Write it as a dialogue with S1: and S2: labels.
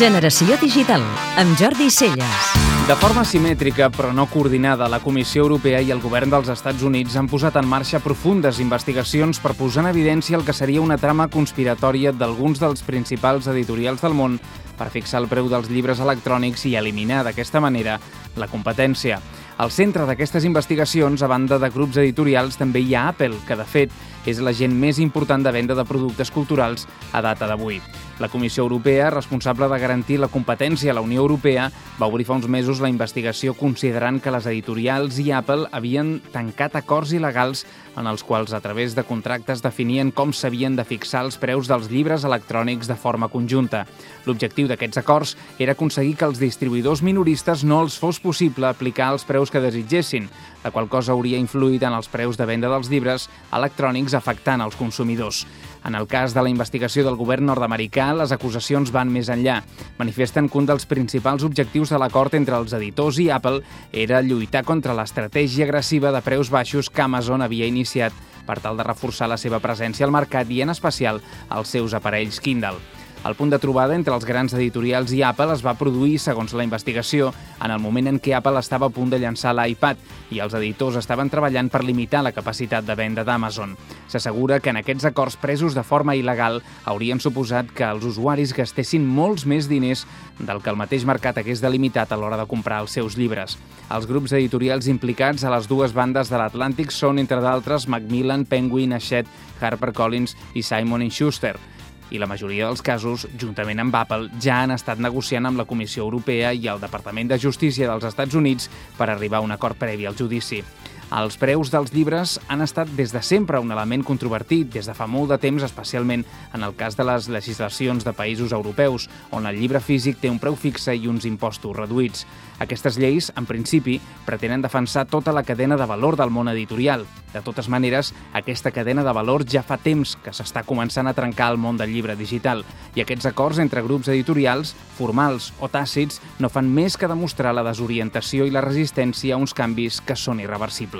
S1: Generació Digital, amb Jordi Celles.
S2: De forma simètrica, però no coordinada, la Comissió Europea i el govern dels Estats Units han posat en marxa profundes investigacions per posar en evidència el que seria una trama conspiratòria d'alguns dels principals editorials del món per fixar el preu dels llibres electrònics i eliminar d'aquesta manera la competència. Al centre d'aquestes investigacions, a banda de grups editorials, també hi ha Apple, que de fet és l'agent més important de venda de productes culturals a data d'avui. La Comissió Europea, responsable de garantir la competència a la Unió Europea, va obrir fa uns mesos la investigació considerant que les editorials i Apple havien tancat acords il·legals en els quals, a través de contractes, definien com s'havien de fixar els preus dels llibres electrònics de forma conjunta. L'objectiu d'aquests acords era aconseguir que els distribuïdors minoristes no els fos possible aplicar els preus que desitgessin, la qual cosa hauria influït en els preus de venda dels llibres electrònics afectant els consumidors. En el cas de la investigació del govern nord-americà, les acusacions van més enllà. Manifesten que un dels principals objectius de l'acord entre els editors i Apple era lluitar contra l'estratègia agressiva de preus baixos que Amazon havia iniciat per tal de reforçar la seva presència al mercat i, en especial, als seus aparells Kindle. El punt de trobada entre els grans editorials i Apple es va produir, segons la investigació, en el moment en què Apple estava a punt de llançar l'iPad i els editors estaven treballant per limitar la capacitat de venda d'Amazon. S'assegura que en aquests acords presos de forma il·legal haurien suposat que els usuaris gastessin molts més diners del que el mateix mercat hagués delimitat a l'hora de comprar els seus llibres. Els grups editorials implicats a les dues bandes de l'Atlàntic són, entre d'altres, Macmillan, Penguin, Hachette, HarperCollins i Simon Schuster i la majoria dels casos, juntament amb Apple, ja han estat negociant amb la Comissió Europea i el Departament de Justícia dels Estats Units per arribar a un acord previ al judici. Els preus dels llibres han estat des de sempre un element controvertit, des de fa molt de temps, especialment en el cas de les legislacions de països europeus, on el llibre físic té un preu fixe i uns impostos reduïts. Aquestes lleis, en principi, pretenen defensar tota la cadena de valor del món editorial. De totes maneres, aquesta cadena de valor ja fa temps que s'està començant a trencar el món del llibre digital i aquests acords entre grups editorials, formals o tàcits, no fan més que demostrar la desorientació i la resistència a uns canvis que són irreversibles.